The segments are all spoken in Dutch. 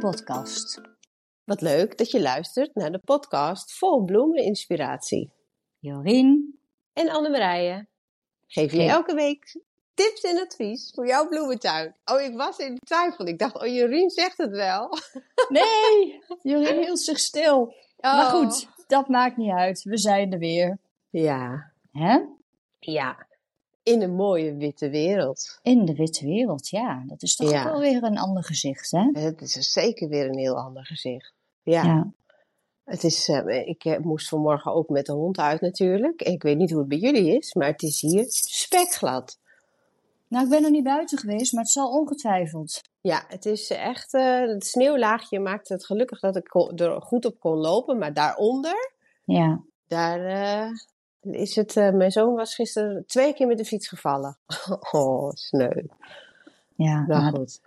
Podcast. Wat leuk dat je luistert naar de podcast vol bloemeninspiratie. Jorien En Annemarije geef je elke week tips en advies voor jouw bloementuin. Oh, ik was in twijfel. Ik dacht, oh, Jorien zegt het wel. Nee, Jorien hield zich stil. Maar Oh. goed, dat maakt niet uit. We zijn er weer. Ja, Hè? ja. In een mooie witte wereld. In de witte wereld, ja. Dat is toch Ja. ook wel weer een ander gezicht, hè? Het is zeker weer een heel ander gezicht. Ja, Ja. het is, eh, ik eh, moest vanmorgen ook met de hond uit natuurlijk. Ik weet niet hoe het bij jullie is, maar het is hier spekglad. Nou, ik ben nog niet buiten geweest, maar het zal ongetwijfeld. Ja, het is echt, eh, het sneeuwlaagje maakte het gelukkig dat ik er goed op kon lopen. Maar daaronder, Ja. daar is het, eh, mijn zoon was gisteren twee keer met de fiets gevallen. Oh, sneu. Ja, Nou goed.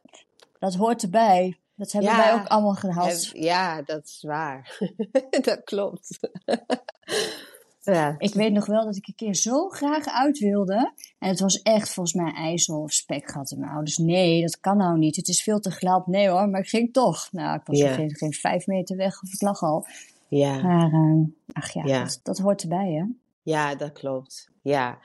dat hoort erbij. Dat hebben Ja. wij ook allemaal gehad. Ja, dat is waar. dat klopt. ja, Ik weet nog wel dat ik een keer zo graag uit wilde. En het was echt volgens mij ijzel of spekgat. En mijn ouders, nee, dat kan nou niet. Het is veel te glad. Nee hoor, maar ik ging toch. Nou, ik was Ja. geen, geen vijf meter weg of ik lag al. ja, Maar, eh, ach ja, Ja. Dat, dat hoort erbij hè. Ja, dat klopt. Ja.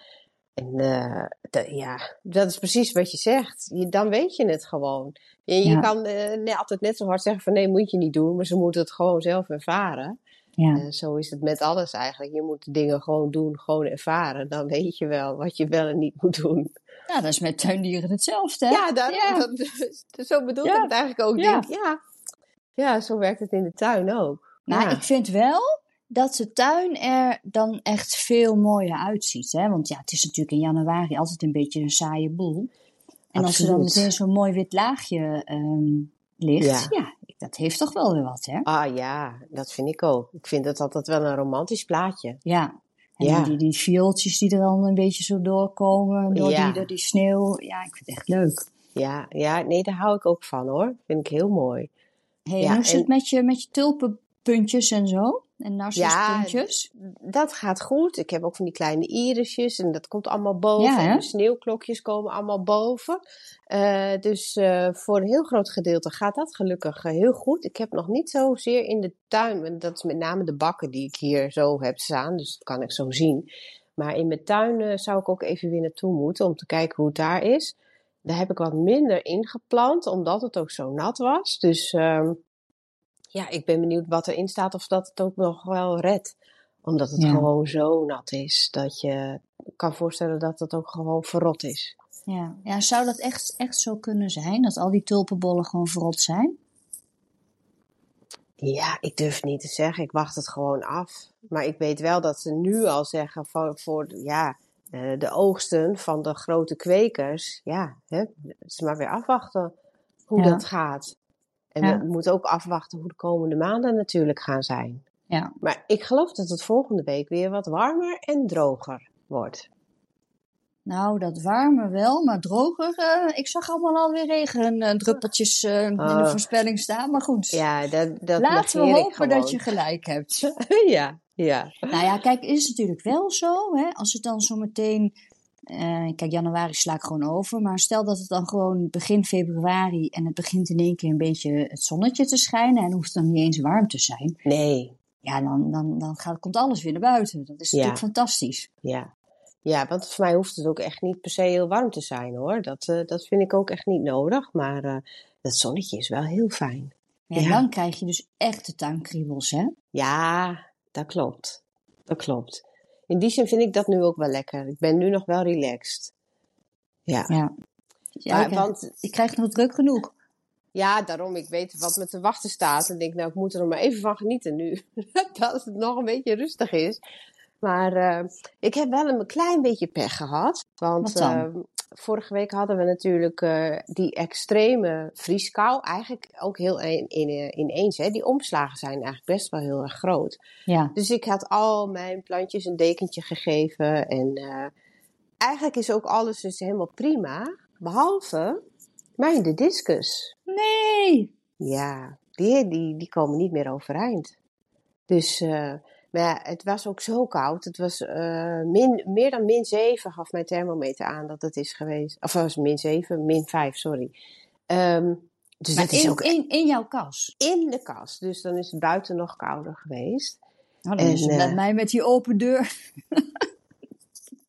En eh, ja, dat is precies wat je zegt. Je, dan weet je het gewoon. Je, je Ja. kan eh, altijd net zo hard zeggen van nee, moet je niet doen. Maar ze moeten het gewoon zelf ervaren. Ja, zo is het met alles eigenlijk. Je moet dingen gewoon doen, gewoon ervaren. Dan weet je wel wat je wel en niet moet doen. ja dat is met tuindieren hetzelfde hè. Ja, dat, Ja. dat- zo bedoel Ja. ik het eigenlijk ook. Ja. Denk, ja. ja, zo werkt het in de tuin ook. Maar ja. ik vind wel dat de tuin er dan echt veel mooier uitziet. Hè? Want ja, het is natuurlijk in januari altijd een beetje een saaie boel. En als er dan meteen zo'n mooi wit laagje ehm, ligt, Ja. ja. dat heeft toch wel weer wat, hè? Ah ja, dat vind ik ook. Ik vind het altijd wel een romantisch plaatje. Ja. En Ja. die, die viooltjes die er dan een beetje zo doorkomen, door, Ja. die, door die sneeuw. Ja, ik vind het echt leuk. Ja, ja, nee, daar hou ik ook van hoor. Vind ik heel mooi. Hey, Ja, hoe zit en- het met je, met je tulpenpuntjes en zo? En narcispuntjes? Dat gaat goed. Ik heb ook van die kleine irisjes en dat komt allemaal boven. Ja, en de sneeuwklokjes komen allemaal boven. Eh, dus eh, voor een heel groot gedeelte gaat dat gelukkig eh, heel goed. Ik heb nog niet zozeer in de tuin, en dat is met name de bakken die ik hier zo heb staan, dus dat kan ik zo zien. Maar in mijn tuin zou ik ook even weer naartoe moeten om te kijken hoe het daar is. Daar heb ik wat minder ingeplant, omdat het ook zo nat was. Dus ehm, ja, ik ben benieuwd wat erin staat of dat het ook nog wel redt. Omdat het Ja. gewoon zo nat is dat je kan voorstellen dat het ook gewoon verrot is. Ja. ja, zou dat echt, echt zo kunnen zijn? Dat al die tulpenbollen gewoon verrot zijn? Ja, ik durf niet te zeggen. Ik wacht het gewoon af. Maar ik weet wel dat ze nu al zeggen voor, voor ja, eh, de oogsten van de grote kwekers. Ja, hè, is maar weer afwachten hoe Ja. dat gaat. En Ja. we moeten ook afwachten hoe de komende maanden natuurlijk gaan zijn. Ja. Maar ik geloof dat het volgende week weer wat warmer en droger wordt. Nou, dat warmer wel, maar droger. eh, ik zag allemaal alweer regendruppeltjes eh in de Oh. voorspelling staan. Maar goed, Ja, dat, dat laten we hopen dat je gelijk hebt. ja, ja. nou ja, kijk, is natuurlijk wel zo. Hè, als het dan zo eh, kijk, januari sla ik gewoon over. Maar stel dat het dan gewoon begin februari... en het begint in één keer een beetje het zonnetje te schijnen... en hoeft dan niet eens warm te zijn. Nee, Ja, dan, dan, dan gaat, komt alles weer naar buiten. Dat is Ja. natuurlijk fantastisch. ja. Ja, want voor mij hoeft het ook echt niet per se heel warm te zijn hoor. Dat, eh, dat vind ik ook echt niet nodig. Maar eh dat zonnetje is wel heel fijn. Ja, en Ja. dan krijg je dus echte tuinkriebels, hè? Ja, dat klopt. Dat klopt. In die zin vind ik dat nu ook wel lekker. Ik ben nu nog wel relaxed. Ja, Ja. Ja, maar, ik, krijg- want ik krijg nog druk genoeg. ja, daarom, ik weet wat me te wachten staat. En denk, nou, ik moet er nog maar even van genieten nu. dat het nog een beetje rustig is. Maar eh, ik heb wel een klein beetje pech gehad. Want Wat dan? eh, vorige week hadden we natuurlijk eh, die extreme vrieskou. Eigenlijk ook heel in, in, ineens. Hè. Die omslagen zijn eigenlijk best wel heel erg groot. Ja. Dus ik had al mijn plantjes een dekentje gegeven. En eh, eigenlijk is ook alles dus helemaal prima. Behalve mijn de discus. Nee! Ja, die, die, die komen niet meer overeind. Dus, eh, maar ja, het was ook zo koud. Het was eh, min, meer dan min 7 gaf mijn thermometer aan dat het is geweest. Of was het min 7, min 5, sorry. Ehm, Dus Maar dat is in, ook in, in jouw kas. in de kast. Dus dan is het buiten nog kouder geweest. Nou, dan is En, het eh, met mij met die open deur.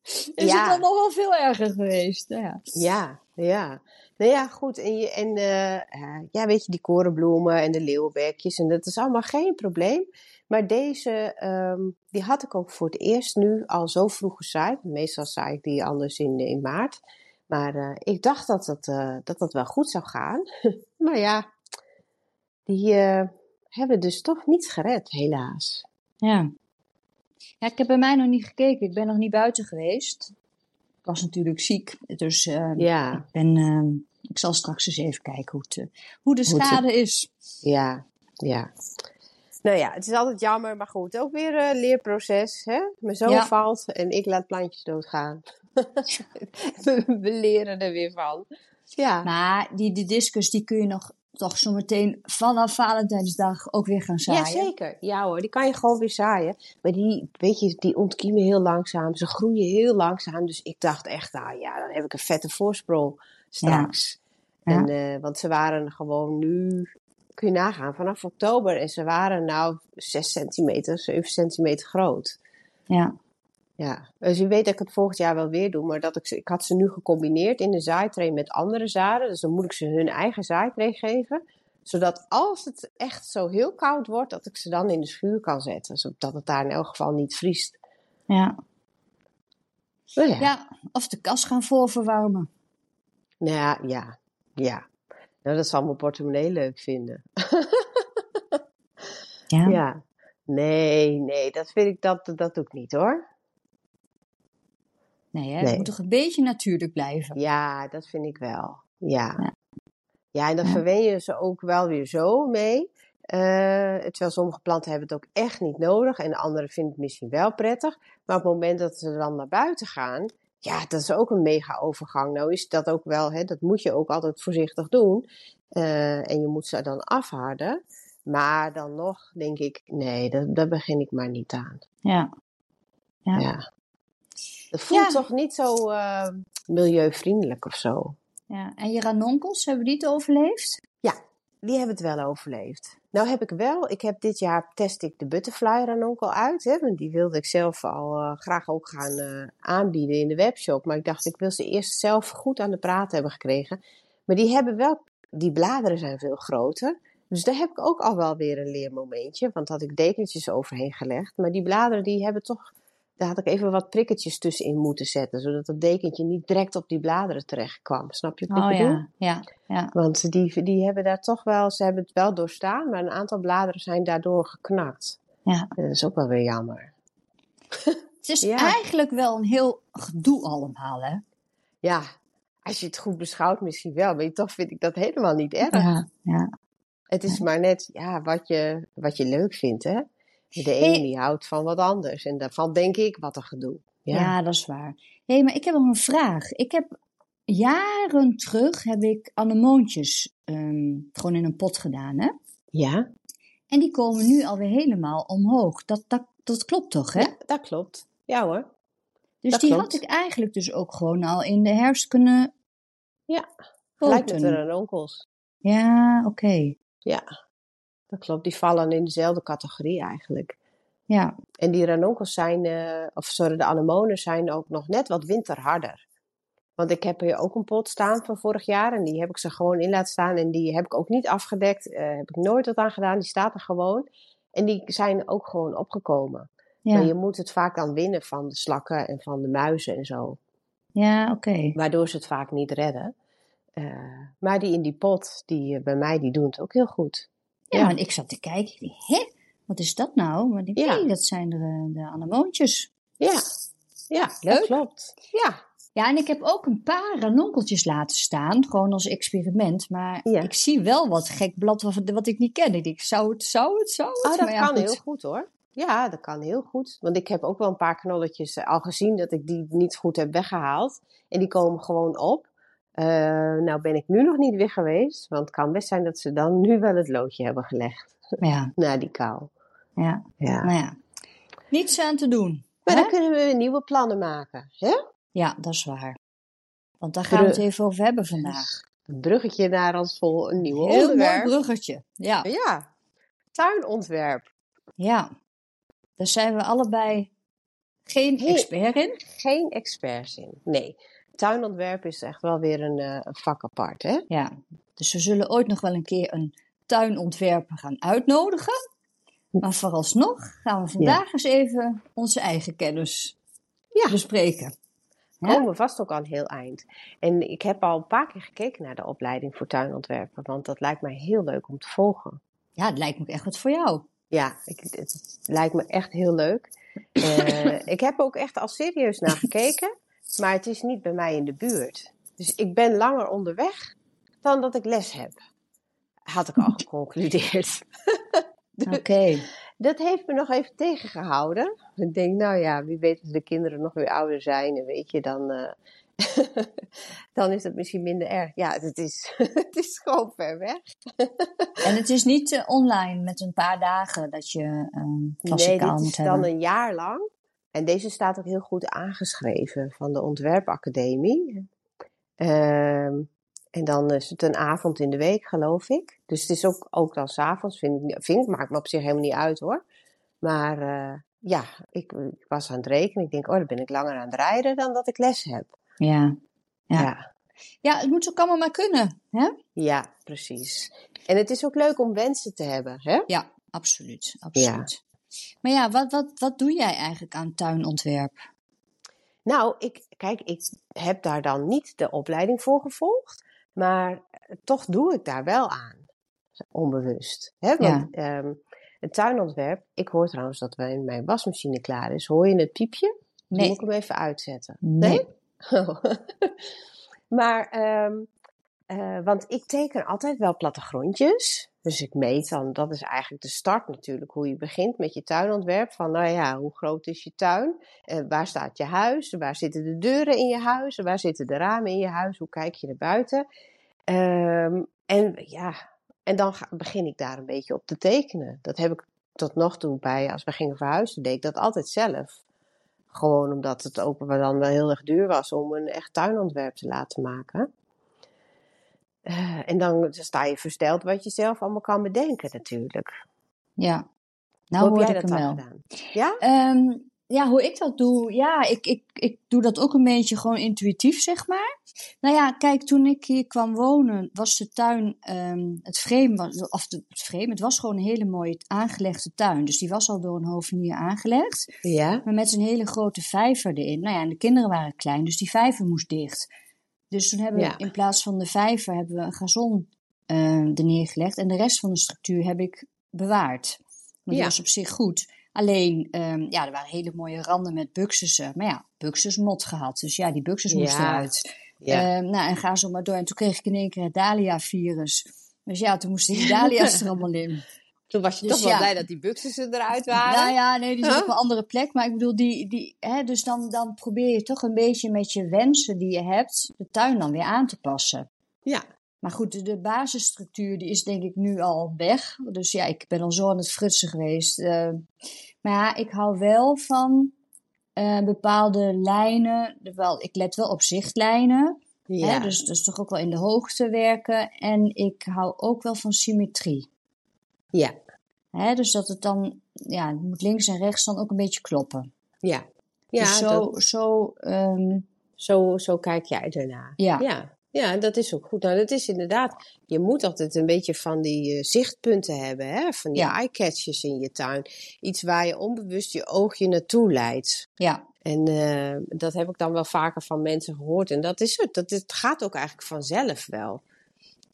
is Ja. het dan nog wel veel erger geweest. Nou Ja. Ja, ja. Nou ja, goed. En, je, en eh, eh, ja, weet je, die korenbloemen en de leeuwbekjes. En dat is allemaal geen probleem. Maar deze, ehm, die had ik ook voor het eerst nu al zo vroeg gezaaid. Meestal zaai ik die anders in, in maart. Maar eh, ik dacht dat eh, dat dat wel goed zou gaan. maar ja, die hebben dus toch niet gered, helaas. Ja. ja, ik heb bij mij nog niet gekeken. Ik ben nog niet buiten geweest. Ik was natuurlijk ziek. Dus eh, Ja, ik, ben, eh, ik zal straks eens even kijken hoe, het, eh, hoe de Hoe het- schade is. ja, ja. Nou ja, het is altijd jammer, maar goed, ook weer een leerproces. Hè? Mijn zoon Ja. valt en ik laat plantjes doodgaan. we, we leren er weer van. Ja, Maar die, die discus die kun je nog toch zo meteen vanaf Valentijnsdag ook weer gaan zaaien. ja, zeker. Ja hoor, die kan je gewoon weer zaaien. Maar die, weet je, die ontkiemen heel langzaam. Ze groeien heel langzaam. Dus ik dacht echt, nou ja, dan heb ik een vette voorsprong straks. Ja. En, eh, want ze waren gewoon nu, kun je nagaan, vanaf oktober. En ze waren nou 6 centimeter, 7 centimeter groot. Ja. Ja, dus je weet dat ik het volgend jaar wel weer doe, maar dat ik, ze, ik had ze nu gecombineerd in de zaaitray met andere zaden. Dus dan moet ik ze hun eigen zaaitray geven. Zodat als het echt zo heel koud wordt, dat ik ze dan in de schuur kan zetten. Zodat het daar in elk geval niet vriest. Ja. Nou ja, ja, of de kas gaan voorverwarmen. Nou ja, ja. ja. Nou, dat zal mijn portemonnee leuk vinden. Ja. Ja. Nee, nee, dat vind ik, dat, dat doe ik niet hoor. Nee, hè? Nee. het moet toch een beetje natuurlijk blijven. Ja, dat vind ik wel. Ja. Ja. Ja, en dan Ja. verwen je ze ook wel weer zo mee. Eh, terwijl sommige planten hebben het ook echt niet nodig. En de andere vinden het misschien wel prettig. Maar op het moment dat ze dan naar buiten gaan. Ja, dat is ook een mega overgang. Nou is dat ook wel, hè, dat moet je ook altijd voorzichtig doen. Eh, en je moet ze dan afharden. Maar dan nog denk ik, nee, dat, daar begin ik maar niet aan. Ja. Ja. Ja. Dat voelt Ja. toch niet zo eh, milieuvriendelijk of zo. ja. En je ranonkels, hebben die het overleefd? Ja, die hebben het wel overleefd. Nou heb ik wel, ik heb dit jaar test ik de butterfly ranonkel uit. Hè, want die wilde ik zelf al eh, graag ook gaan eh, aanbieden in de webshop. Maar ik dacht, ik wil ze eerst zelf goed aan de praat hebben gekregen. Maar die hebben wel, die bladeren zijn veel groter. Dus daar heb ik ook al wel weer een leermomentje. Want had ik dekentjes overheen gelegd. Maar die bladeren die hebben toch, daar had ik even wat prikketjes tussenin moeten zetten. Zodat het dekentje niet direct op die bladeren terecht kwam. Snap je wat ik Oh bedoel? ja, ja, ja. Want die, die hebben daar toch wel, ze hebben het wel doorstaan, maar een aantal bladeren zijn daardoor geknakt. ja. Dat is ook wel weer jammer. Het is Ja. eigenlijk wel een heel gedoe allemaal, hè? Ja, als je het goed beschouwt misschien wel, maar toch vind ik dat helemaal niet erg. Ja, ja. Het is maar net ja, wat, je, wat je leuk vindt, hè. De Hey. een die houdt van wat anders en daarvan denk ik, wat een gedoe. Ja. Ja, dat is waar. Hé, maar ik heb nog een vraag. Ik heb jaren terug heb ik anemoontjes ehm, gewoon in een pot gedaan, hè? ja? En die komen nu alweer helemaal omhoog. Dat, dat, dat klopt toch, hè? Ja, dat klopt. Ja hoor. dus dat die klopt. had ik eigenlijk dus ook gewoon al in de herfst kunnen Ja, gelijk met de ranonkels. Ja, oké. Ja, dat klopt. Die vallen in dezelfde categorie eigenlijk. Ja, En die ranonkels zijn, eh, of sorry, de anemonen zijn ook nog net wat winterharder. Want ik heb hier ook een pot staan van vorig jaar en die heb ik ze gewoon in laten staan. En die heb ik ook niet afgedekt, eh, heb ik nooit wat aan gedaan. Die staat er gewoon. En die zijn ook gewoon opgekomen. Maar ja, je moet het vaak dan winnen van de slakken en van de muizen en zo. ja oké. Waardoor ze het vaak niet redden. Eh, maar die in die pot, die bij mij, die doen het ook heel goed. Ja, Ja. en ik zat te kijken. Ik dacht, Hè? Wat is dat nou? Maar ik denk, Ja. nee, dat zijn de, de anemoontjes. Ja, ja dat Leuk. klopt. Ja, Ja, en ik heb ook een paar ranonkeltjes laten staan, gewoon als experiment. Maar Ja. ik zie wel wat gek blad wat, wat ik niet ken. Ik denk, zou het, zou het, zou het? Oh, dat ja, kan goed. heel goed hoor. Ja, dat kan heel goed. Want ik heb ook wel een paar knolletjes eh, al gezien dat ik die niet goed heb weggehaald. En die komen gewoon op. Eh, nou ben ik nu nog niet weer geweest. Want het kan best zijn dat ze dan nu wel het loodje hebben gelegd. Ja, Na die kou. ja, Ja. nou ja. Niets aan te doen. Maar hè? dan kunnen we nieuwe plannen maken. Hè? Ja, dat is waar. Want daar gaan we het even over hebben vandaag. een bruggetje naar ons vol een nieuw Heel onderwerp. mooi bruggetje. Ja. Ja, tuinontwerp. ja, daar zijn we allebei geen expert in. Geen experts in. Nee, tuinontwerp is echt wel weer een, eh, een vak apart, hè? Ja, dus we zullen ooit nog wel een keer een tuinontwerper gaan uitnodigen. Maar vooralsnog gaan we vandaag eens even onze eigen kennis Ja. bespreken. Ja? Komen we vast ook al een heel eind. En ik heb al een paar keer gekeken naar de opleiding voor tuinontwerper, want dat lijkt mij heel leuk om te volgen. Ja, het lijkt me ook echt wat voor jou. Ja, ik, het lijkt me echt heel leuk. Eh, ik heb ook echt al serieus naar gekeken, maar het is niet bij mij in de buurt. Dus ik ben langer onderweg dan dat ik les heb. Had ik al geconcludeerd. Oké. Dat heeft me nog even tegengehouden. Ik denk, nou ja, wie weet als de kinderen nog weer ouder zijn, en weet je, dan, eh, dan is het misschien minder erg. Ja, het is, het is gewoon ver weg. En het is niet eh, online met een paar dagen dat je een Nee, klassikaal dit moet is dan hebben. een jaar lang. En deze staat ook heel goed aangeschreven van de Ontwerpacademie. Ehm, en dan is het een avond in de week, geloof ik. Dus het is ook, ook dan s'avonds, vind ik, vind ik, maakt me op zich helemaal niet uit hoor. Maar eh, ja, ik, ik was aan het rekenen. Ik denk, oh, dan ben ik langer aan het rijden dan dat ik les heb. Ja. Ja. ja. ja, het moet ook allemaal maar kunnen. Hè? Ja, precies. En het is ook leuk om wensen te hebben, hè? Ja, absoluut. absoluut. Maar ja, wat, wat, wat doe jij eigenlijk aan tuinontwerp? Nou, ik, kijk, ik heb daar dan niet de opleiding voor gevolgd, maar eh, toch doe ik daar wel aan, onbewust. Hè? Want ehm, een tuinontwerp, ik hoor trouwens dat wij- mijn wasmachine klaar is. Hoor je het piepje? Nee. moet ik hem even uitzetten. Nee. Oh. maar, ehm, eh, want ik teken altijd wel plattegrondjes. Dus ik meet dan, dat is eigenlijk de start natuurlijk, hoe je begint met je tuinontwerp. Van, nou ja, hoe groot is je tuin? Eh, waar staat je huis? Waar zitten de deuren in je huis? Waar zitten de ramen in je huis? Hoe kijk je naar buiten? Ehm, en ja, en dan ga- begin ik daar een beetje op te tekenen. Dat heb ik tot nog toe bij, als we gingen verhuizen, deed ik dat altijd zelf. Gewoon omdat het wel dan wel heel erg duur was om een echt tuinontwerp te laten maken. En dan sta je versteld wat je zelf allemaal kan bedenken natuurlijk. Ja. Nou hoe heb jij ik dat dan wel. gedaan? Ja? Ehm, ja, hoe ik dat doe? Ja, ik, ik, ik doe dat ook een beetje gewoon intuïtief, zeg maar. Nou ja, kijk, toen ik hier kwam wonen, was de tuin, ehm, het frame, was, of de, het frame, het was gewoon een hele mooie aangelegde tuin. Dus die was al door een hovenier aangelegd, Ja. maar met een hele grote vijver erin. Nou ja, en de kinderen waren klein, dus die vijver moest dicht. Dus toen hebben Ja. we in plaats van de vijver hebben we een gazon eh, er neergelegd en de rest van de structuur heb ik bewaard. Maar Ja. dat was op zich goed. Alleen, ehm, ja, er waren hele mooie randen met buxussen. Maar ja, buxusmot gehad. Dus ja, die buxus moesten eruit. Ja. Ehm, nou, en ga zo maar door. En toen kreeg ik in één keer het Dahlia-virus. Dus ja, toen moesten die Dahlia's er allemaal in. Toen was je Dus toch wel ja. blij dat die buxussen eruit waren. Nou ja, nee, die zit Huh? op een andere plek. Maar ik bedoel, die, die, hè, dus dan, dan probeer je toch een beetje met je wensen die je hebt, de tuin dan weer aan te passen. Ja. Maar goed, de, de basisstructuur die is denk ik nu al weg. Dus ja, ik ben al zo aan het frutsen geweest. Eh, maar ja, ik hou wel van eh, bepaalde lijnen. Wel, ik let wel op zichtlijnen. Ja. Hè, dus, dus toch ook wel in de hoogte werken. En ik hou ook wel van symmetrie. Ja. Hè, dus dat het dan, ja, het moet links en rechts dan ook een beetje kloppen. Ja. Ja, dus zo, dat- zo ehm, zo, zo kijk jij ernaar. ja. Ja. Ja, dat is ook goed. Nou, dat is inderdaad, je moet altijd een beetje van die eh, zichtpunten hebben, hè? van die Ja. eye-catches in je tuin. Iets waar je onbewust je oogje naartoe leidt. ja, En eh, dat heb ik dan wel vaker van mensen gehoord. En dat is het. Dat het gaat ook eigenlijk vanzelf wel.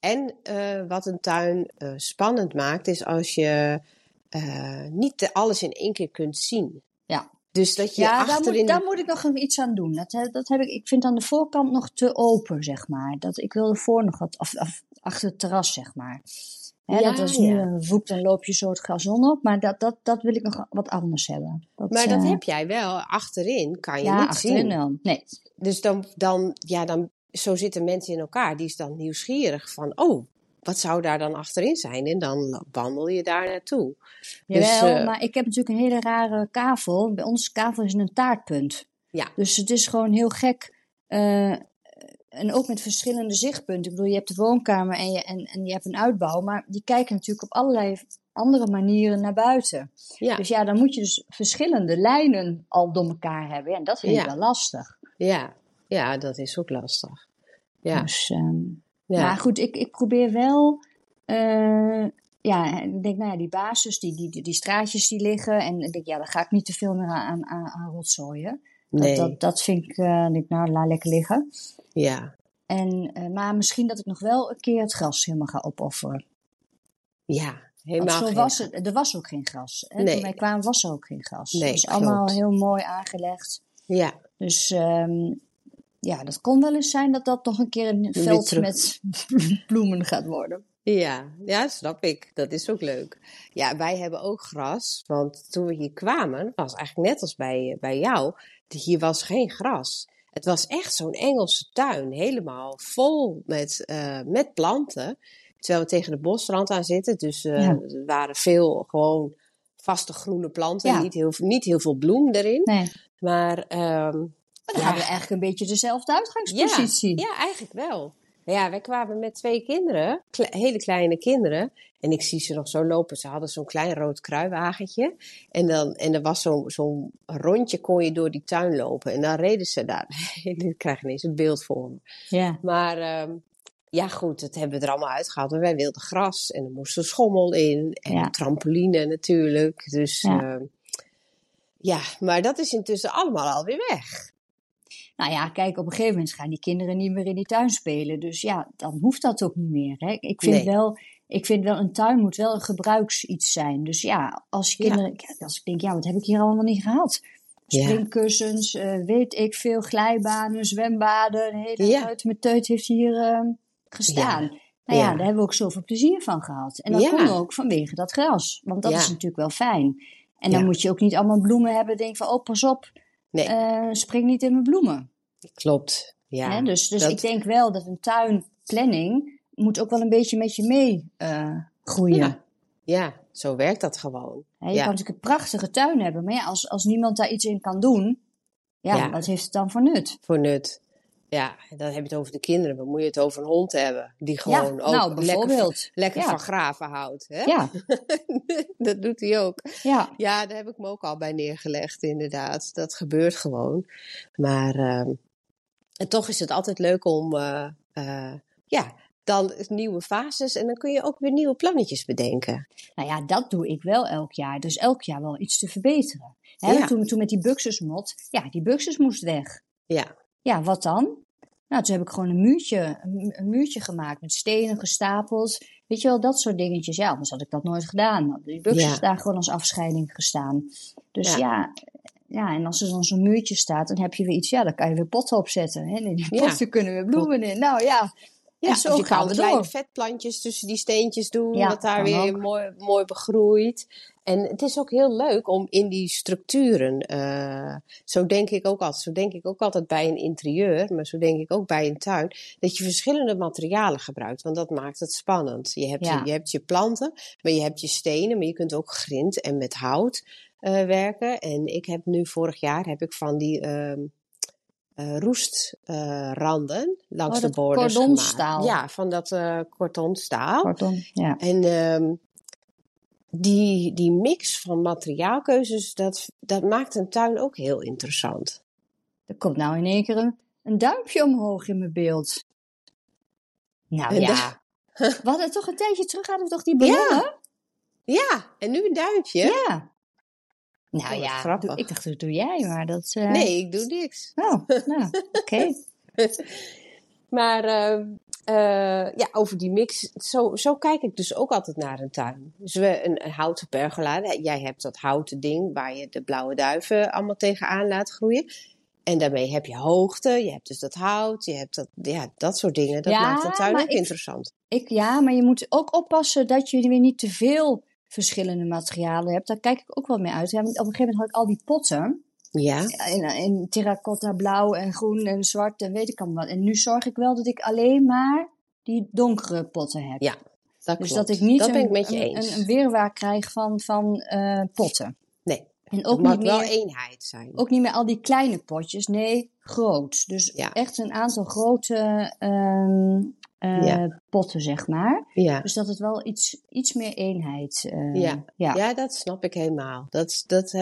En eh, wat een tuin eh, spannend maakt, is als je eh, niet alles in één keer kunt zien. Ja. Dus dat je ja daar, achterin... moet, daar moet ik nog iets aan doen. Dat, dat heb ik, ik vind aan de voorkant nog te open, zeg maar. Dat, ik wil ervoor nog wat, of, of achter het terras, zeg maar. Hè, Ja, dat als nu ja. een voek, dan loop je zo het gazon op. Maar dat, dat, dat wil ik nog wat anders hebben. Dat, Maar dat heb jij wel. Achterin kan je ja, niet achterin zien. wel. Nee, Dus dan, dan, ja, dan, zo zitten mensen in elkaar. Die is dan nieuwsgierig van, oh, wat zou daar dan achterin zijn? En dan wandel je daar naartoe. Dus, Jawel, eh, maar ik heb natuurlijk een hele rare kavel. Bij ons kavel is een taartpunt. Ja. Dus het is gewoon heel gek. eh, en ook met verschillende zichtpunten. Ik bedoel, je hebt de woonkamer en je, en, en je hebt een uitbouw, maar die kijken natuurlijk op allerlei andere manieren naar buiten. Ja. Dus ja, dan moet je dus verschillende lijnen al door elkaar hebben. Ja, en dat vind ik Ja. wel lastig. Ja. Ja, dat is ook lastig. Ja. Dus, ehm, ja. Maar goed, ik, ik probeer wel. eh, ja, ik denk, nou ja, die basis, die, die, die, die straatjes die liggen. En ik denk, ja, daar ga ik niet te veel meer aan, aan, aan rotzooien. nee. Dat, dat, dat vind ik, eh, denk, nou, laat lekker liggen. Ja. En, eh, maar misschien dat ik nog wel een keer het gras helemaal ga opofferen. Ja. Want Helemaal zo geen- was het, er was ook geen gras. Hè? Nee. Toen wij kwamen was er ook geen gras. Nee, dus allemaal heel mooi aangelegd. Ja. Dus ehm, ja, dat kon wel eens zijn dat dat nog een keer een veld terug. met bloemen gaat worden. Ja, ja, snap ik. Dat is ook leuk. Ja, wij hebben ook gras. Want toen we hier kwamen, was eigenlijk net als bij, bij jou, hier was geen gras. Het was echt zo'n Engelse tuin, helemaal vol met, eh, met planten. Terwijl we tegen de bosrand aan zitten, dus eh, Ja. er waren veel gewoon vaste groene planten. Ja. Niet, heel, niet heel veel bloem erin. Nee. Maar ehm, Maar dan Ja. hadden we eigenlijk een beetje dezelfde uitgangspositie. Ja, eigenlijk wel. Ja, wij kwamen met twee kinderen, kle- hele kleine kinderen. En ik zie ze nog zo lopen. Ze hadden zo'n klein rood kruiwagentje. En, dan, en er was zo'n zo'n rondje, kon je door die tuin lopen. En dan reden ze daar. ik krijg ineens een beeld voor me. Ja. Maar ehm, ja, goed, dat hebben we er allemaal uitgehaald. Maar wij wilden gras en er moest een schommel in. En Ja. een trampoline natuurlijk. Dus Ja. ja. ja, maar dat is intussen allemaal alweer weg. Nou ja, kijk, op een gegeven moment gaan die kinderen niet meer in die tuin spelen. Dus ja, dan hoeft dat ook niet meer. Hè? Ik, vind Nee. wel, ik vind wel, een tuin moet wel een gebruiksiets zijn. Dus ja, als Ja. kinderen, kijk, als ik denk, ja, wat heb ik hier allemaal niet gehad? Ja. Springkussens, eh, weet ik veel, glijbanen, zwembaden. De hele Ja. ruit met teut heeft hier eh, gestaan. Nou ja, Ja. daar hebben we ook zoveel plezier van gehad. En dat Ja. komt ook vanwege dat gras. Want dat Ja. is natuurlijk wel fijn. En dan Ja. moet je ook niet allemaal bloemen hebben. Denk van, oh, pas op, Nee. eh, spring niet in mijn bloemen. Klopt. Ja. Hè? Dus, dus dat- ik denk wel dat een tuinplanning moet ook wel een beetje met je mee eh, groeien. Ja. Ja, zo werkt dat gewoon. Hè, je Ja. kan natuurlijk een prachtige tuin hebben, maar ja, als, als niemand daar iets in kan doen, ja, Ja. wat heeft het dan voor nut? Voor nut. Ja, dan heb je het over de kinderen. Dan moet je het over een hond hebben. Die gewoon ja, ook nou, lekker, lekker Ja. van graven houdt. Hè? Ja, dat doet hij ook. ja. Ja, daar heb ik me ook al bij neergelegd, inderdaad. Dat gebeurt gewoon. Maar ehm, en toch is het altijd leuk om, eh, eh, ja, dan nieuwe fases. En dan kun je ook weer nieuwe plannetjes bedenken. Nou ja, dat doe ik wel elk jaar. Dus elk jaar wel iets te verbeteren. Hè, Ja. toen, toen met die buxusmot, ja, die buxus moest weg. Ja, Ja, wat dan? Nou, toen heb ik gewoon een muurtje, een, mu- een muurtje gemaakt met stenen gestapeld. Weet je wel, dat soort dingetjes. Ja, anders had ik dat nooit gedaan. Die buxus Ja. daar gewoon als afscheiding gestaan. Dus Ja. ja. ja, en als er dan zo'n muurtje staat, dan heb je weer iets. Ja, dan kan je weer potten opzetten. Hè? En in die Ja. potten kunnen weer bloemen in. Nou ja, Ja, en zo of je gaan kan we kleine vetplantjes tussen die steentjes doen, Ja, dat daar weer ook. mooi, mooi begroeit. En het is ook heel leuk om in die structuren, eh, zo denk ik ook altijd, zo denk ik ook altijd bij een interieur, maar zo denk ik ook bij een tuin, dat je verschillende materialen gebruikt, want dat maakt het spannend. Je hebt, Ja. je, je hebt je planten, maar je hebt je stenen, maar je kunt ook grind en met hout eh, werken. En ik heb nu vorig jaar heb ik van die ehm eh, roestranden langs Oh, de borders cordonstaal. gemaakt. Ja, van dat eh cordonstaal. Ja. En ehm, die, die mix van materiaalkeuzes, dat, dat maakt een tuin ook heel interessant. Er komt nou in één keer een, een duimpje omhoog in mijn beeld. Nou En ja, we hadden toch een tijdje terug, hadden we toch die ballonnen? Ja, en nu een duimpje. Ja. Nou Oh, ja, grappig. ik dacht dat doe jij, maar dat... eh, Nee, ik doe niks. Oh, nou, oké. Maar ehm, eh, ja, over die mix, zo, zo kijk ik dus ook altijd naar een tuin. Dus we, een, een houten pergola, jij hebt dat houten ding waar je de blauwe duiven allemaal tegenaan laat groeien. En daarmee heb je hoogte, je hebt dus dat hout, je hebt dat, ja, dat soort dingen. Dat Ja, maakt een tuin ook ik- interessant. Ik, ja, maar je moet ook oppassen dat je weer niet te veel verschillende materialen hebt. Daar kijk ik ook wel mee uit. Ja, op een gegeven moment had ik al die potten. Ja, In, in terracotta, blauw en groen en zwart en weet ik allemaal wat. En nu zorg ik wel dat ik alleen maar die donkere potten heb. Ja, dat dus klopt. dat ik niet dat een, ben ik met je een, eens. een, een weerwaar krijg van, van eh, potten. Nee, En ook niet wel eenheid zijn. Ook niet meer al die kleine potjes, nee, groot. Dus echt een aantal grote um, uh, potten, zeg maar. Ja. Dus dat het wel iets, iets meer eenheid. Uh, ja. ja. Dat snap ik helemaal. Dat, dat,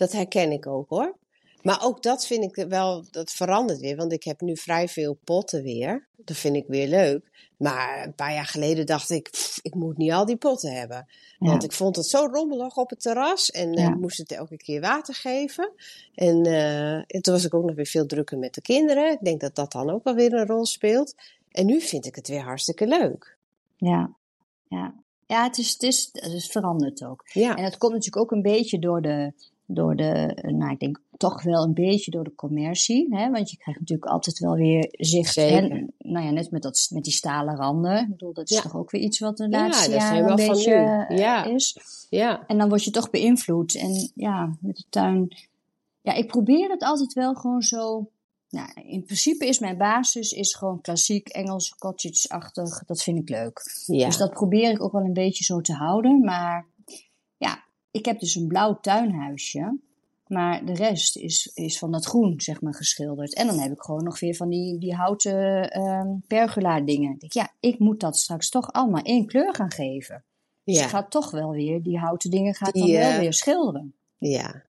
dat herken ik ook hoor. Maar ook dat vind ik wel, dat verandert weer. Want ik heb nu vrij veel potten weer. Dat vind ik weer leuk. Maar een paar jaar geleden dacht ik, ik moet niet al die potten hebben. Want ik vond het zo rommelig op het terras. En ja. uh, moest het elke keer water geven. En, uh, en toen was ik ook nog weer veel drukker met de kinderen. Ik denk dat dat dan ook wel weer een rol speelt. En nu vind ik het weer hartstikke leuk. Ja, ja. Ja, het is, het is, het is veranderd ook. Ja. En dat komt natuurlijk ook een beetje door de, door de, nou ik denk toch wel een beetje door de commercie. Hè? Want je krijgt natuurlijk altijd wel weer zicht. En, nou ja, net met, dat, met die stalen randen. Ik bedoel, dat is toch ook weer iets wat de laatste ja, jaren een beetje uh, ja. is. Ja. En dan word je toch beïnvloed. En ja, met de tuin. Ja, ik probeer het altijd wel gewoon zo. Nou, in principe is mijn basis is gewoon klassiek Engels, cottage-achtig. Dat vind ik leuk. Ja. Dus dat probeer ik ook wel een beetje zo te houden. Maar ja, ik heb dus een blauw tuinhuisje. Maar de rest is, is van dat groen, zeg maar, geschilderd. En dan heb ik gewoon nog weer van die, die houten uh, pergola dingen. Ik denk, ja, ik moet dat straks toch allemaal één kleur gaan geven. Dus ja. ik ga toch wel weer, die houten dingen gaat dan wel eh, weer schilderen. Ja.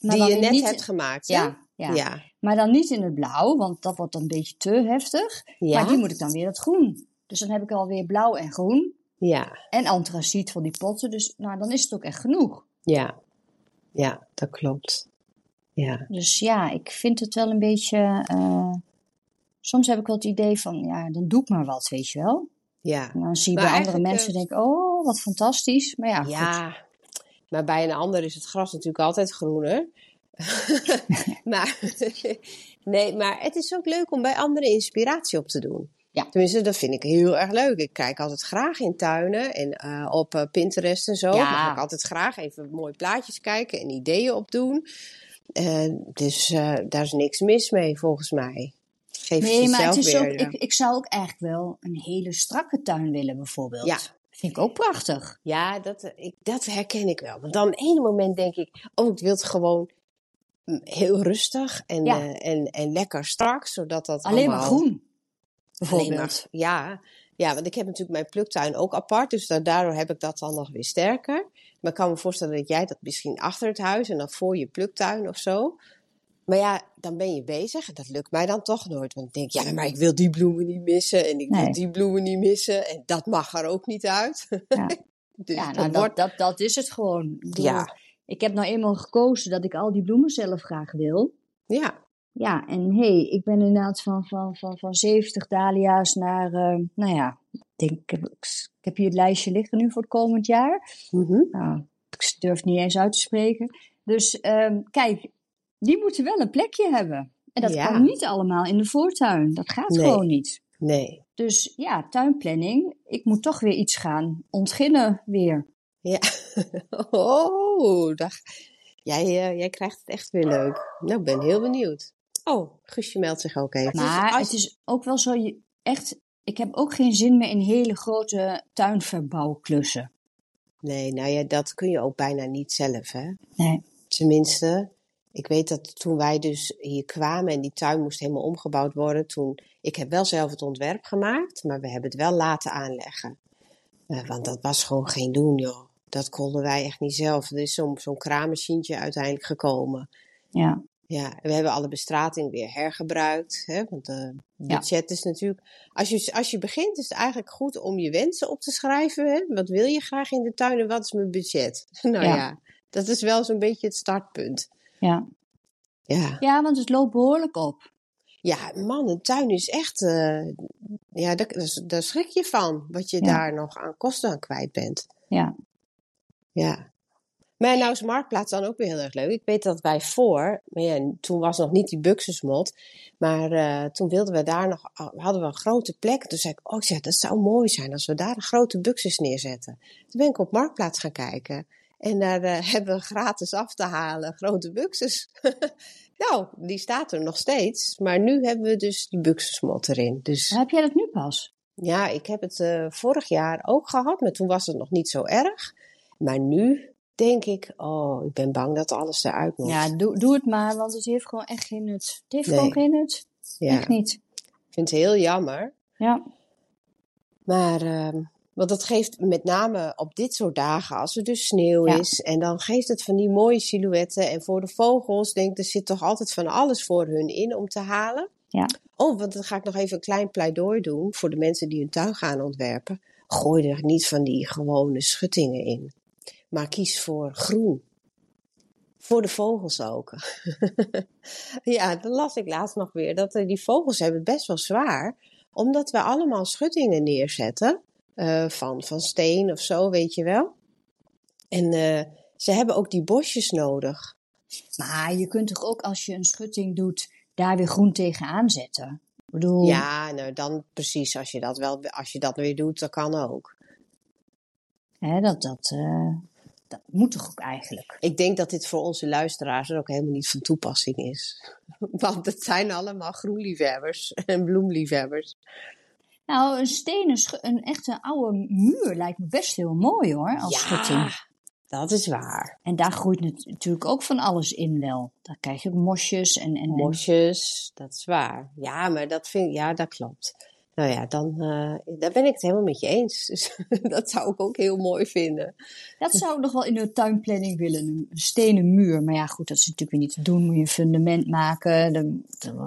die je net hebt gemaakt, ja, ja, ja, Maar dan niet in het blauw, want dat wordt dan een beetje te heftig. Ja. Maar die moet ik dan weer het groen. Dus dan heb ik alweer blauw en groen. Ja. En antraciet van die potten. Dus nou, dan is het ook echt genoeg. Ja, ja dat klopt. Ja. Dus ja, ik vind het wel een beetje. Uh, soms heb ik wel het idee van, ja, dan doe ik maar wat, weet je wel. Ja. En dan zie je bij andere mensen uh, denken, oh, wat fantastisch. Maar ja, ja goed. maar bij een ander is het gras natuurlijk altijd groener. maar, nee, maar het is ook leuk om bij anderen inspiratie op te doen. Ja. Tenminste, dat vind ik heel erg leuk. Ik kijk altijd graag in tuinen en uh, op uh, Pinterest en zo. Ja. Mag ik altijd graag even mooie plaatjes kijken en ideeën opdoen. Uh, dus daar is niks mis mee, volgens mij. Geef nee, maar het is weer, ook, ik, ik zou ook eigenlijk wel een hele strakke tuin willen, bijvoorbeeld. Ja, Vind ik ook prachtig. Ja, dat, ik, dat herken ik wel. Want dan op een moment denk ik, oh, ik wil het gewoon mm, heel rustig en, ja. en, en lekker strak, zodat dat Alleen allemaal... maar groen bijvoorbeeld. ja, ja, want ik heb natuurlijk mijn pluktuin ook apart, dus daardoor heb ik dat dan nog weer sterker. Maar ik kan me voorstellen dat jij dat misschien achter het huis en dan voor je pluktuin of zo. Maar ja, dan ben je bezig en dat lukt mij dan toch nooit. Want ik denk, ja, maar ik wil die bloemen niet missen en ik wil die bloemen niet missen en dat mag er ook niet uit. Ja, dus ja nou, dat, dat, dat, is het gewoon. Ik ja. Ik heb nou eenmaal gekozen dat ik al die bloemen zelf graag wil. Ja. Ja, en hé, hey, ik ben inderdaad van, van, van, van 70 dahlia's naar, uh, nou ja, ik denk, ik heb hier het lijstje liggen nu voor het komend jaar. Mm -hmm. nou, ik durf niet eens uit te spreken. Dus um, kijk, die moeten wel een plekje hebben. En dat ja. kan niet allemaal in de voortuin. Dat gaat nee. gewoon niet. Nee. Dus ja, tuinplanning. Ik moet toch weer iets gaan ontginnen weer. Ja. Oh, dag. Jij, uh, jij krijgt het echt weer leuk. Nou, ik ben heel benieuwd. Oh, Guusje meldt zich ook even. Maar dus het is ook wel zo, je, echt, ik heb ook geen zin meer in hele grote tuinverbouwklussen. Nee, nou ja, dat kun je ook bijna niet zelf, hè? Nee. Tenminste, ik weet dat toen wij dus hier kwamen en die tuin moest helemaal omgebouwd worden, toen, ik heb wel zelf het ontwerp gemaakt, maar we hebben het wel laten aanleggen. Uh, want dat was gewoon geen doen, joh. Dat konden wij echt niet zelf. Er is zo'n zo'n kraammachientje uiteindelijk gekomen. Ja. Ja, we hebben alle bestrating weer hergebruikt. Hè, want het budget is natuurlijk. Als je, als je begint, is het eigenlijk goed om je wensen op te schrijven. Hè? Wat wil je graag in de tuin en wat is mijn budget? nou ja, ja dat is wel zo'n beetje het startpunt. Ja. Ja. ja, want het loopt behoorlijk op. Ja, man, een tuin is echt. Uh, ja, daar, daar schrik je van. Wat je daar nog aan kosten aan kwijt bent. Ja. Ja. Maar nou is Marktplaats dan ook weer heel erg leuk. Ik weet dat wij voor, maar ja, toen was nog niet die buxusmod, maar uh, toen wilden we daar nog, hadden we een grote plek. Toen zei ik, oh, ik zeg, dat zou mooi zijn als we daar een grote buxus neerzetten. Toen ben ik op Marktplaats gaan kijken. En daar uh, hebben we gratis af te halen grote buxus. nou, die staat er nog steeds. Maar nu hebben we dus die buxusmod erin. Dus... Heb jij dat nu pas? Ja, ik heb het uh, vorig jaar ook gehad, maar toen was het nog niet zo erg. Maar nu denk ik, oh, ik ben bang dat alles eruit moet. Ja, doe, doe het maar, want het heeft gewoon echt geen nut. Het heeft Nee. gewoon geen nut. Ja, Echt niet. ik vind het heel jammer. Ja. Maar, ehm, want dat geeft met name op dit soort dagen, als er dus sneeuw Ja. is, en dan geeft het van die mooie silhouetten. En voor de vogels, denk ik, er zit toch altijd van alles voor hun in om te halen. Ja. Oh, want dan ga ik nog even een klein pleidooi doen voor de mensen die hun tuin gaan ontwerpen. Gooi er niet van die gewone schuttingen in. Maar kies voor groen. Voor de vogels ook. ja, dan las ik laatst nog weer dat eh, die vogels hebben het best wel zwaar. Omdat we allemaal schuttingen neerzetten. eh, van, van steen of zo, weet je wel. En eh, ze hebben ook die bosjes nodig. Maar je kunt toch ook als je een schutting doet, daar weer groen tegenaan zetten? Ik bedoel, Ja, nou dan precies. Als je dat, wel, als je dat weer doet, dat kan ook. hè, dat, dat, dat moet toch ook eigenlijk? Ik denk dat dit voor onze luisteraars er ook helemaal niet van toepassing is. Want het zijn allemaal groenliefhebbers en bloemliefhebbers. Nou, een stenen, een echte oude muur lijkt me best heel mooi hoor, als schutting. dat is waar. En daar groeit nat- natuurlijk ook van alles in wel. Daar krijg je mosjes en... en, en- Mosjes, dat is waar. Ja, maar dat vind ja, dat klopt. Nou ja, dan eh, daar ben ik het helemaal met je eens. Dus dat zou ik ook heel mooi vinden. Dat zou ik nog wel in de tuinplanning willen, een stenen muur. Maar ja, goed, dat is natuurlijk weer niet te doen. Moet je een fundament maken, dan,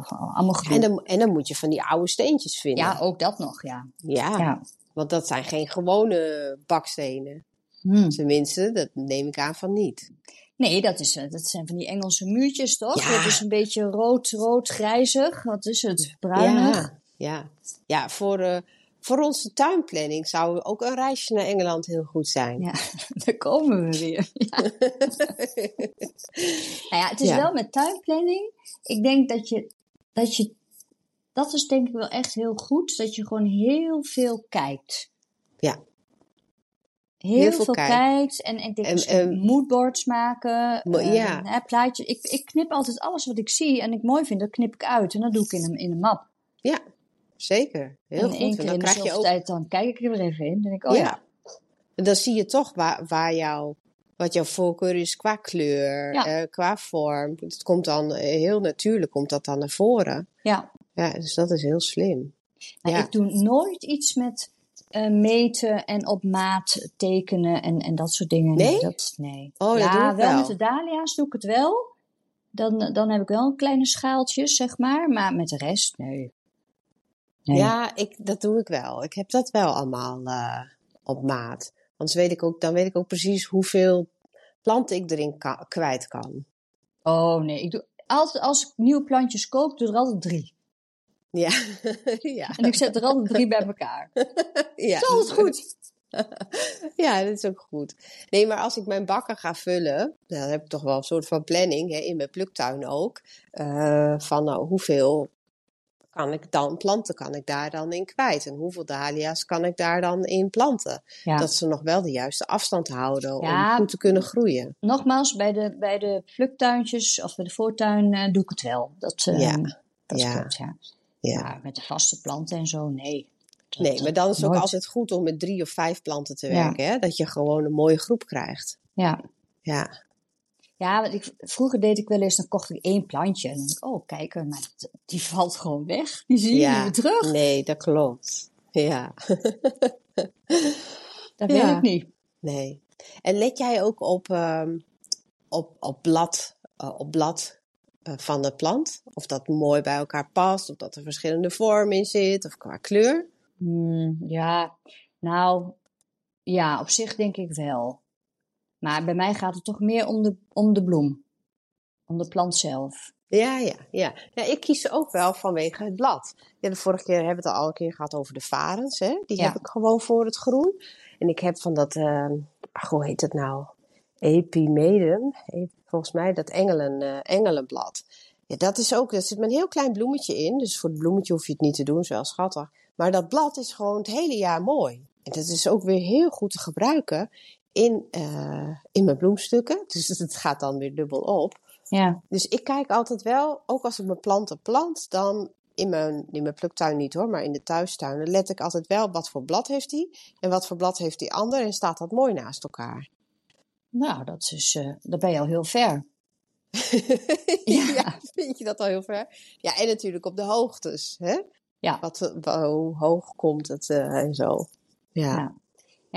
allemaal. En dan, en dan moet je van die oude steentjes vinden. Ja, ook dat nog, ja. ja, ja. want dat zijn geen gewone bakstenen. Hm. Tenminste, dat neem ik aan van niet. Nee, dat, is, eh, dat zijn van die Engelse muurtjes, toch? Ja. Dat is een beetje rood, rood, grijzig. Wat is het? Bruinig? Ja, ja. ja voor, eh, voor onze tuinplanning zou ook een reisje naar Engeland heel goed zijn. Ja, daar komen we weer. Ja. nou ja, het is Ja. wel met tuinplanning. Ik denk dat je, dat je, dat is denk ik wel echt heel goed, dat je gewoon heel veel kijkt. Ja. Heel, Heel veel veel kijkt. kijkt en, en ik denk En, misschien ehm, moodboards maken. Eh, ja. plaatjes. Ik, ik knip altijd alles wat ik zie en ik mooi vind, dat knip ik uit en dat doe ik in een, in een map. Ja, zeker. Heel en goed. En dan krijg je ook tijd, dan kijk ik er weer even in. Dan denk ik, oh ja, ja. En dan zie je toch waar, waar jouw, wat jouw voorkeur is qua kleur, Ja. eh, qua vorm. Het komt dan eh, heel natuurlijk, komt dat dan naar voren. ja. Ja, dus dat is heel slim. Nou, Ja. Ik doe nooit iets met eh, meten en op maat tekenen en, en dat soort dingen. Nee? dat, nee. Oh, ja, ik wel. met de dahlia's doe ik het wel. Dan, dan heb ik wel kleine schaaltjes, zeg maar. Maar met de rest, nee. Nee. Ja, ik, dat doe ik wel. Ik heb dat wel allemaal eh, op maat. Anders weet ik ook, dan weet ik ook precies hoeveel planten ik erin ka- kwijt kan. Oh nee, ik doe altijd als ik nieuwe plantjes koop, doe er altijd drie. Ja, ja. En ik zet er altijd drie bij elkaar. ja. Dat is altijd goed. Ja, dat is ook goed. Nee, maar als ik mijn bakken ga vullen, dan heb ik toch wel een soort van planning, hè, in mijn pluktuin ook. eh, van nou, hoeveel kan ik dan, planten kan ik daar dan in kwijt? En hoeveel dahlia's kan ik daar dan in planten? Ja. Dat ze nog wel de juiste afstand houden Ja. om goed te kunnen groeien. Nogmaals, bij de, bij de pluktuintjes of bij de voortuin eh, doe ik het wel. Dat, eh, Ja. dat is Ja. goed, ja. Ja. Maar met de vaste planten en zo, nee. Dat- Nee, maar dan is het ook altijd goed om met drie of vijf planten te werken. Hè? Dat je gewoon een mooie groep krijgt. Ja. Ja, Ja, want ik, vroeger deed ik wel eens, dan kocht ik één plantje. En dan dacht ik, oh, kijk, maar dat- die valt gewoon weg. Die zie je Ja. niet meer terug. nee, dat klopt. Ja, Dat Ja. weet ik niet. nee. En let jij ook op, ehm, op, op blad, eh, op blad eh, van de plant? Of dat mooi bij elkaar past, of dat er verschillende vorm in zit, of qua kleur? Hmm, ja, nou, ja, op zich denk ik wel. Maar bij mij gaat het toch meer om de, om de bloem. Om de plant zelf. Ja, ja, ja. ja, ik kies ook wel vanwege het blad. Ja, de vorige keer hebben we het al een keer gehad over de varens. Hè? Die Ja. heb ik gewoon voor het groen. En ik heb van dat, ehm, ach, hoe heet het nou? Epimedum. Volgens mij dat engelen, eh, engelenblad. Ja, dat is ook, er zit een heel klein bloemetje in. Dus voor het bloemetje hoef je het niet te doen, is wel schattig. Maar dat blad is gewoon het hele jaar mooi. En dat is ook weer heel goed te gebruiken in, eh, in mijn bloemstukken. Dus het gaat dan weer dubbel op. Ja, Dus ik kijk altijd wel, ook als ik mijn planten plant, dan in mijn, in mijn pluktuin niet hoor, maar in de thuistuin, dan let ik altijd wel wat voor blad heeft die en wat voor blad heeft die ander en staat dat mooi naast elkaar. Nou, dat is, uh, dan ben je al heel ver. ja. ja. vind je dat al heel ver? Ja, en natuurlijk op de hoogtes, hè? Ja. Wat, hoe hoog komt het uh, en zo. Ja. ja.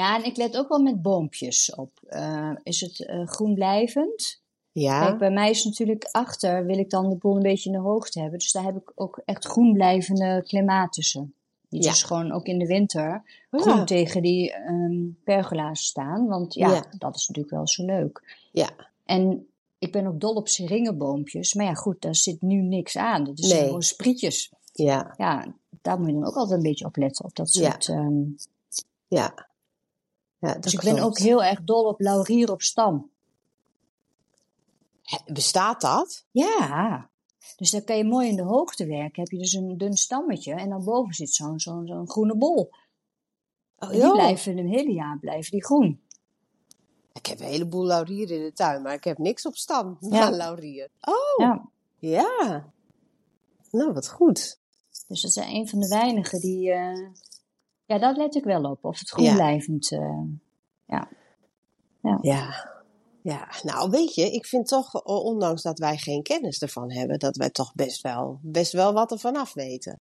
Ja. en ik let ook wel met boompjes op. Uh, is het groen blijvend? Ja. Kijk, bij mij is natuurlijk achter, wil ik dan de boel een beetje in de hoogte hebben. Dus daar heb ik ook echt groen blijvende clematussen. Die Ja. dus gewoon ook in de winter Oh, groen ja. tegen die ehm pergola's staan. Want ja, Ja. dat is natuurlijk wel zo leuk. Ja. En ik ben ook dol op seringenboompjes. Maar ja, goed, daar zit nu niks aan. Dat is Nee. gewoon sprietjes. Ja. Ja, daar moet je dan ook altijd een beetje op letten. Op dat Ja. soort, ehm, Ja. Ja dus ik ben ook heel erg dol op laurier op stam. Bestaat dat? Ja, dus dan kan je mooi in de hoogte werken. Heb je dus een dun stammetje en dan boven zit zo'n zo'n zo'n groene bol. Oh, die blijven een hele jaar blijven die groen. Ik heb een heleboel laurier in de tuin, maar ik heb niks op stam Ja. van laurier. Oh, Ja, ja. Nou, wat goed. dus dat is een van de weinigen die... eh, ja, daar let ik wel op. Of het groen Ja. blijvend... eh, Ja. Ja, nou weet je, ik vind toch, ondanks dat wij geen kennis ervan hebben, dat wij toch best wel, best wel wat ervan af weten.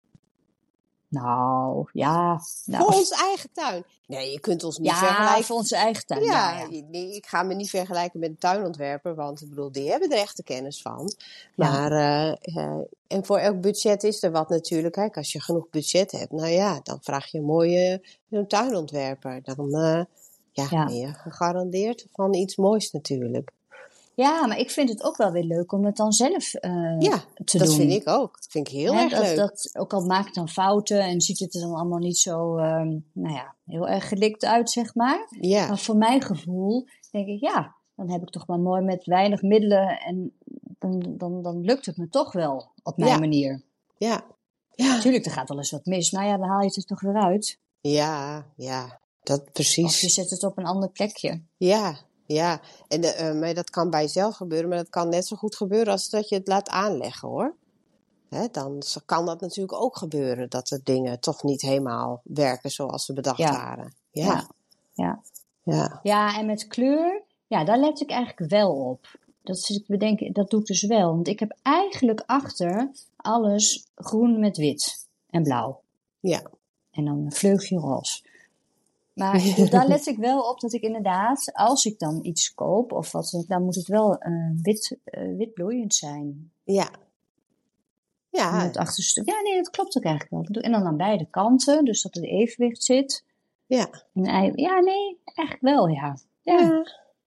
Nou, ja. Nou, Voor onze eigen tuin. Nee, je kunt ons niet ja, vergelijken. voor onze eigen tuin. Ja, Ja, ja. nee, ik ga me niet vergelijken met een tuinontwerper, want ik bedoel, die hebben er echt de kennis van. Ja. Maar, eh, eh, en voor elk budget is er wat natuurlijk. Kijk, als je genoeg budget hebt, nou ja, dan vraag je een mooie een tuinontwerper. Dan eh, ja, Ja. ben je gegarandeerd van iets moois natuurlijk. Ja, maar ik vind het ook wel weer leuk om het dan zelf eh, Ja, te dat doen. vind ik ook. Dat vind ik heel Hè, erg dat, leuk. Dat, ook al maak ik dan fouten en ziet het er dan allemaal niet zo, ehm, nou ja, heel erg gelikt uit, zeg maar. ja, Maar voor mijn gevoel denk ik, ja, dan heb ik toch maar mooi met weinig middelen en dan, dan, dan lukt het me toch wel op mijn Ja. manier. ja, ja, Natuurlijk, er gaat wel eens wat mis. Nou ja, dan haal je het er toch weer uit. ja, ja, dat Of je precies. zet het op een ander plekje. Ja, ja. En de, eh, maar dat kan bij jezelf gebeuren, maar dat kan net zo goed gebeuren als dat je het laat aanleggen hoor. Hè, dan kan dat natuurlijk ook gebeuren, dat de dingen toch niet helemaal werken zoals ze bedacht Ja. waren. Ja, Ja. Ja. ja, Ja, en met kleur, ja, daar let ik eigenlijk wel op. Dat zit ik bedenken, dat doe ik dus wel. Want ik heb eigenlijk achter alles groen met wit en blauw. ja, En dan een vleugje roze. Maar dus daar let ik wel op dat ik inderdaad, als ik dan iets koop of wat, dan- moet het wel eh, wit, eh, witbloeiend zijn. ja. En Ja, het achterstuk. Ja, nee, dat klopt ook eigenlijk wel. En dan aan beide kanten, dus dat het evenwicht zit. ja. En ja, nee, eigenlijk wel, ja. Ja, ja.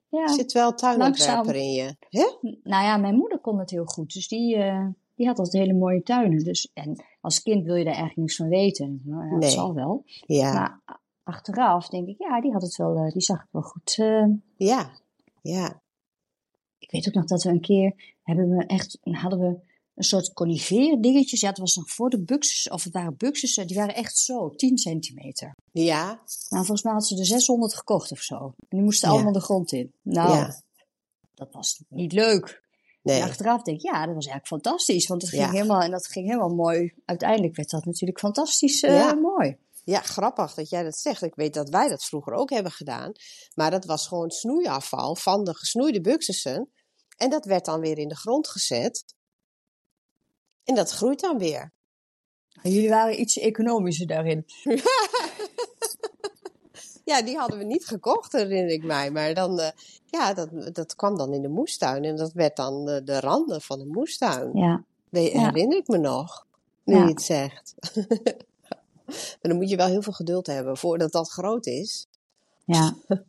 ja. Er zit wel tuinontwerper in je. Hè? Nou ja, mijn moeder kon het heel goed. Dus die, eh, die had altijd hele mooie tuinen. Dus, en als kind wil je daar eigenlijk niks van weten. Nou, ja, dat Nee. zal wel. Ja, Maar achteraf denk ik, ja, die had het wel, eh, die zag het wel goed. eh. ja, ja. ik weet ook nog dat we een keer hebben we echt, hadden we een soort conifeer dingetjes. Ja, het was nog voor de buxus, of het waren buxus, die waren echt zo, 10 centimeter. Ja, Nou, volgens mij had ze er 600 gekocht of zo. En die moesten Ja. allemaal de grond in. Nou, Ja. dat was niet leuk. nee. En achteraf denk ik, ja, dat was eigenlijk fantastisch. Want het ging Ja. helemaal, en dat ging helemaal mooi. Uiteindelijk werd dat natuurlijk fantastisch Ja. mooi. Ja, grappig dat jij dat zegt. Ik weet dat wij dat vroeger ook hebben gedaan. Maar dat was gewoon snoeiafval van de gesnoeide buxussen. En dat werd dan weer in de grond gezet. En dat groeit dan weer. Jullie waren iets economischer daarin. Ja, die hadden we niet gekocht, herinner ik mij. Maar dan, eh, ja, dat, dat kwam dan in de moestuin. En dat werd dan de, de randen van de moestuin. Ja, Dat Ja. herinner ik me nog, nu Ja. je het zegt. maar dan moet je wel heel veel geduld hebben voordat dat groot is. ja.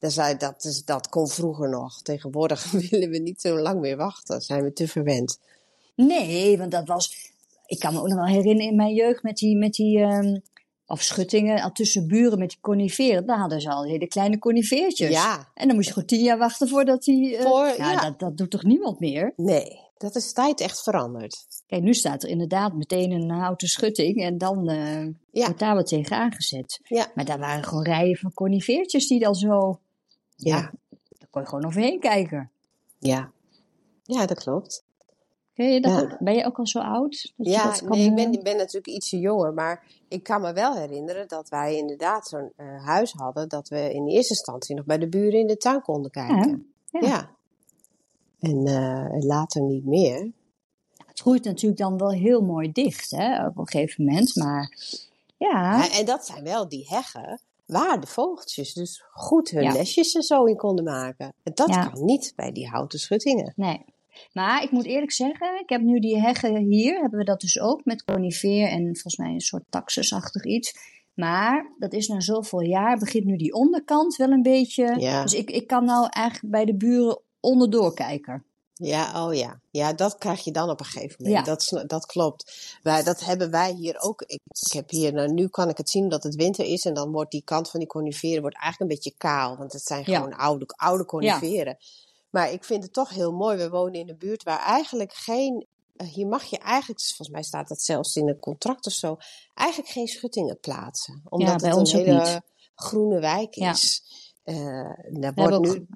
Zei, dat, is, dat kon vroeger nog. Tegenwoordig willen we niet zo lang meer wachten. Zijn we te verwend. Nee, want dat was... Ik kan me ook nog wel herinneren in mijn jeugd met die... Met die of schuttingen al tussen buren met die coniferen. Daar hadden ze al hele kleine conifertjes. Ja, En dan moest je gewoon tien jaar wachten voordat die... eh, Voor- ja, ja. Dat, dat doet toch niemand meer? nee. Dat is tijd echt veranderd. Kijk, nu staat er inderdaad meteen een houten schutting en dan eh, Ja. wordt daar wat tegen aangezet. Ja. Maar daar waren gewoon rijen van conifeertjes die dan zo... Ja. Daar kon je gewoon overheen kijken. Ja. Ja, dat klopt. Je dat Ja. Ben je ook al zo oud? Dat je Ja, dat kan nee, ik ben, ik ben natuurlijk ietsje jonger, maar ik kan me wel herinneren dat wij inderdaad zo'n eh, huis hadden dat we in eerste instantie nog bij de buren in de tuin konden kijken. Ja. Ja. En eh, later niet meer. Het groeit natuurlijk dan wel heel mooi dicht, hè, op een gegeven moment. Maar ja, Ja, en dat zijn wel die heggen waar de vogeltjes dus goed hun Ja. nestjes en zo in konden maken. En dat Ja. kan niet bij die houten schuttingen. nee. Maar ik moet eerlijk zeggen, ik heb nu die heggen hier, hebben we dat dus ook met conifeer en volgens mij een soort taxusachtig iets. Maar dat is na zoveel jaar, begint nu die onderkant wel een beetje. Ja. Dus ik, ik kan nou eigenlijk bij de buren onderdoor kijken. Ja, oh ja. Ja, dat krijg je dan op een gegeven moment. Ja. Dat, dat klopt. Wij, dat hebben wij hier ook. Ik, ik heb hier, nou, nu kan ik het zien dat het winter is. En dan wordt die kant van die coniferen wordt eigenlijk een beetje kaal. Want het zijn Ja. gewoon oude, oude coniferen. Maar ik vind het toch heel mooi. We wonen in een buurt waar eigenlijk geen... eh, Hier mag je eigenlijk, volgens mij staat dat zelfs in een contract of zo, eigenlijk geen schuttingen plaatsen. Omdat het ons een hele groene wijk Ja. is. Eh, daar wordt nu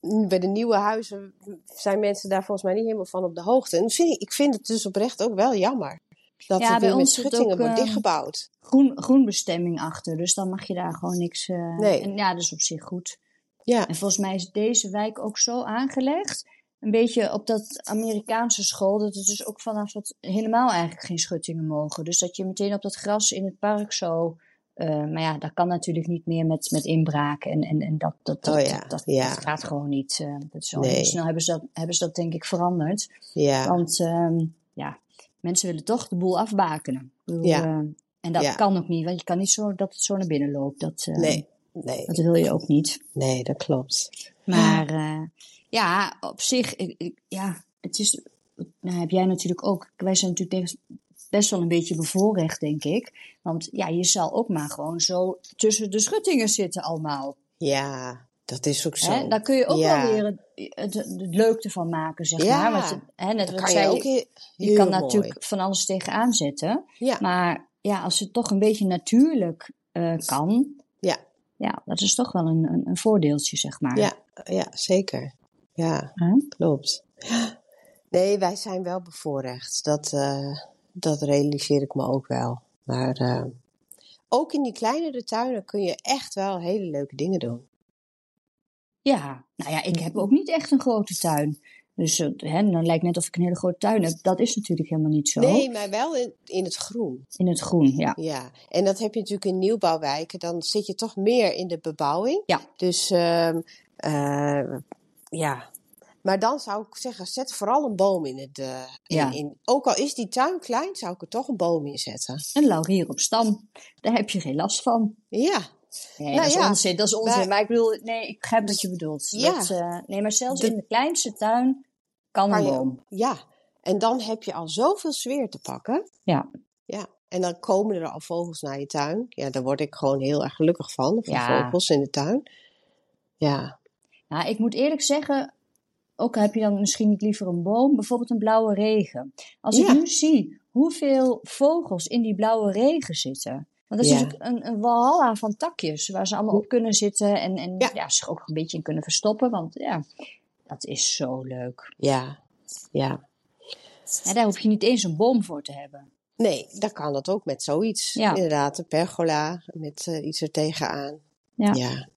bij de nieuwe huizen zijn mensen daar volgens mij niet helemaal van op de hoogte. En vind ik, ik vind het dus oprecht ook wel jammer. Dat Ja, er weer met schuttingen ook, wordt ehm, dichtgebouwd. Groen, groenbestemming achter, dus dan mag je daar gewoon niks. eh, Nee. En ja, dat is op zich goed. Ja, En volgens mij is deze wijk ook zo aangelegd. Een beetje op dat Amerikaanse school, dat het dus ook vanaf het helemaal eigenlijk geen schuttingen mogen. Dus dat je meteen op dat gras in het park zo. Eh, maar ja, dat kan natuurlijk niet meer met, met inbraken. En, en, en dat, dat, dat, Oh ja, dat, dat, ja. dat gaat gewoon niet. eh, dat Nee. heel snel hebben ze, dat, hebben ze dat denk ik veranderd. ja, Want ehm, ja, mensen willen toch de boel afbakenen. Bedoel, Ja. eh, en dat kan ook niet, want je kan niet zo dat het zo naar binnen loopt. Dat, nee, nee, dat wil je ook niet. nee, dat klopt. Maar ja, op zich, ik, ik- ja, het is, nou heb jij natuurlijk ook, wij zijn natuurlijk best- wel een beetje bevoorrecht, denk ik. Want ja, je zal ook maar gewoon zo tussen de schuttingen zitten allemaal. Ja, dat is ook zo. Hè? Daar kun je ook Ja. wel weer het, het, het leukte van maken, zeg Ja, maar. Want, hè, net wat kan zei je ook heel, je kan mooi. natuurlijk van alles tegenaan zetten. Ja, Maar ja, als het toch een beetje natuurlijk eh, kan, ja, ja, dat is toch wel een, een, een voordeeltje, zeg maar. ja, ja, zeker. Ja, klopt. Nee, wij zijn wel bevoorrecht. Dat, eh, dat realiseer ik me ook wel. Maar eh, ook in die kleinere tuinen kun je echt wel hele leuke dingen doen. Ja, nou ja, ik heb ook niet echt een grote tuin. Dus eh, hè, dan lijkt net of ik een hele grote tuin heb. Dat is natuurlijk helemaal niet zo. Nee, maar wel in, in het groen. In het groen, ja. Ja, en dat heb je natuurlijk in nieuwbouwwijken. Dan zit je toch meer in de bebouwing. Ja. Dus ehm, eh, ja. Maar dan zou ik zeggen, zet vooral een boom in het. eh, in, Ja. in, ook al is die tuin klein, zou ik er toch een boom in zetten. Een laurier op stam, daar heb je geen last van. Ja, Nee, Nou dat is ja, onzin, dat is onzin. maar- Maar, ik bedoel, nee, ik begrijp wat je bedoelt. Ja. Dat, eh, nee, maar zelfs De- in de kleinste tuin kan een boom. ja. En dan heb je al zoveel sfeer te pakken. Ja. Ja. En dan komen er al vogels naar je tuin. Ja, daar word ik gewoon heel erg gelukkig van. Van Ja. vogels in de tuin. Ja. Nou, ik moet eerlijk zeggen, ook heb je dan misschien niet liever een boom, bijvoorbeeld een blauwe regen. Als Ja. ik nu zie hoeveel vogels in die blauwe regen zitten. Want dat is Ja. een, een walhalla van takjes waar ze allemaal op kunnen zitten en, en Ja. ja. zich ook een beetje in kunnen verstoppen. Want ja, dat is zo leuk. Ja. Ja. En daar hoef je niet eens een boom voor te hebben. Nee, dan kan dat ook met zoiets. Ja. Inderdaad, een pergola met eh, iets er tegenaan. Ja. Ja.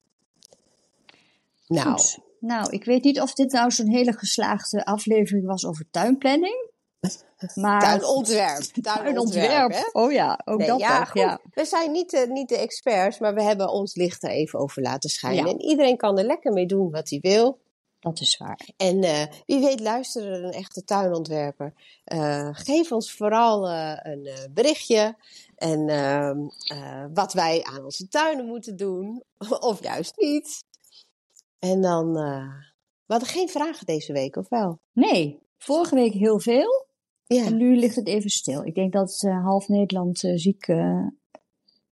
Nou, Goed. Nou, ik weet niet of dit nou zo'n hele geslaagde aflevering was over tuinplanning. Maar tuinontwerp. Tuinontwerp, hè? Oh ja, ook Nee, dat ja. Ja. We zijn niet de, niet de experts, maar we hebben ons licht er even over laten schijnen. Ja. En iedereen kan er lekker mee doen wat hij wil. Dat is waar. En eh, wie weet luisteren er een echte tuinontwerper. Eh, geef ons vooral eh, een eh, berichtje. En ehm, eh, wat wij aan onze tuinen moeten doen. of juist niet. En dan... eh, we hadden geen vragen deze week, of wel? Nee, vorige week heel veel. Ja, En nu ligt het even stil. Ik denk dat eh, half Nederland eh, ziek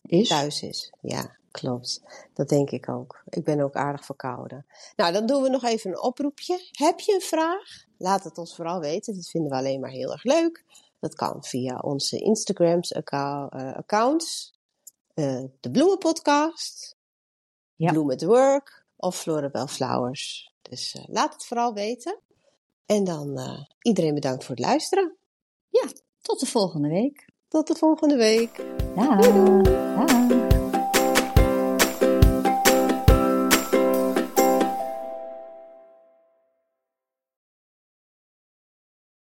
is. thuis is. Ja, klopt. Dat denk ik ook. Ik ben ook aardig verkouden. Nou, dan doen we nog even een oproepje. Heb je een vraag? Laat het ons vooral weten. Dat vinden we alleen maar heel erg leuk. Dat kan via onze Instagrams account, accounts. de Bloemenpodcast. Ja. Bloem at Work. Of Florabel Flowers. Dus eh, laat het vooral weten. En dan iedereen bedankt voor het luisteren. Ja, tot de volgende week. Tot de volgende week. Daag. Daag.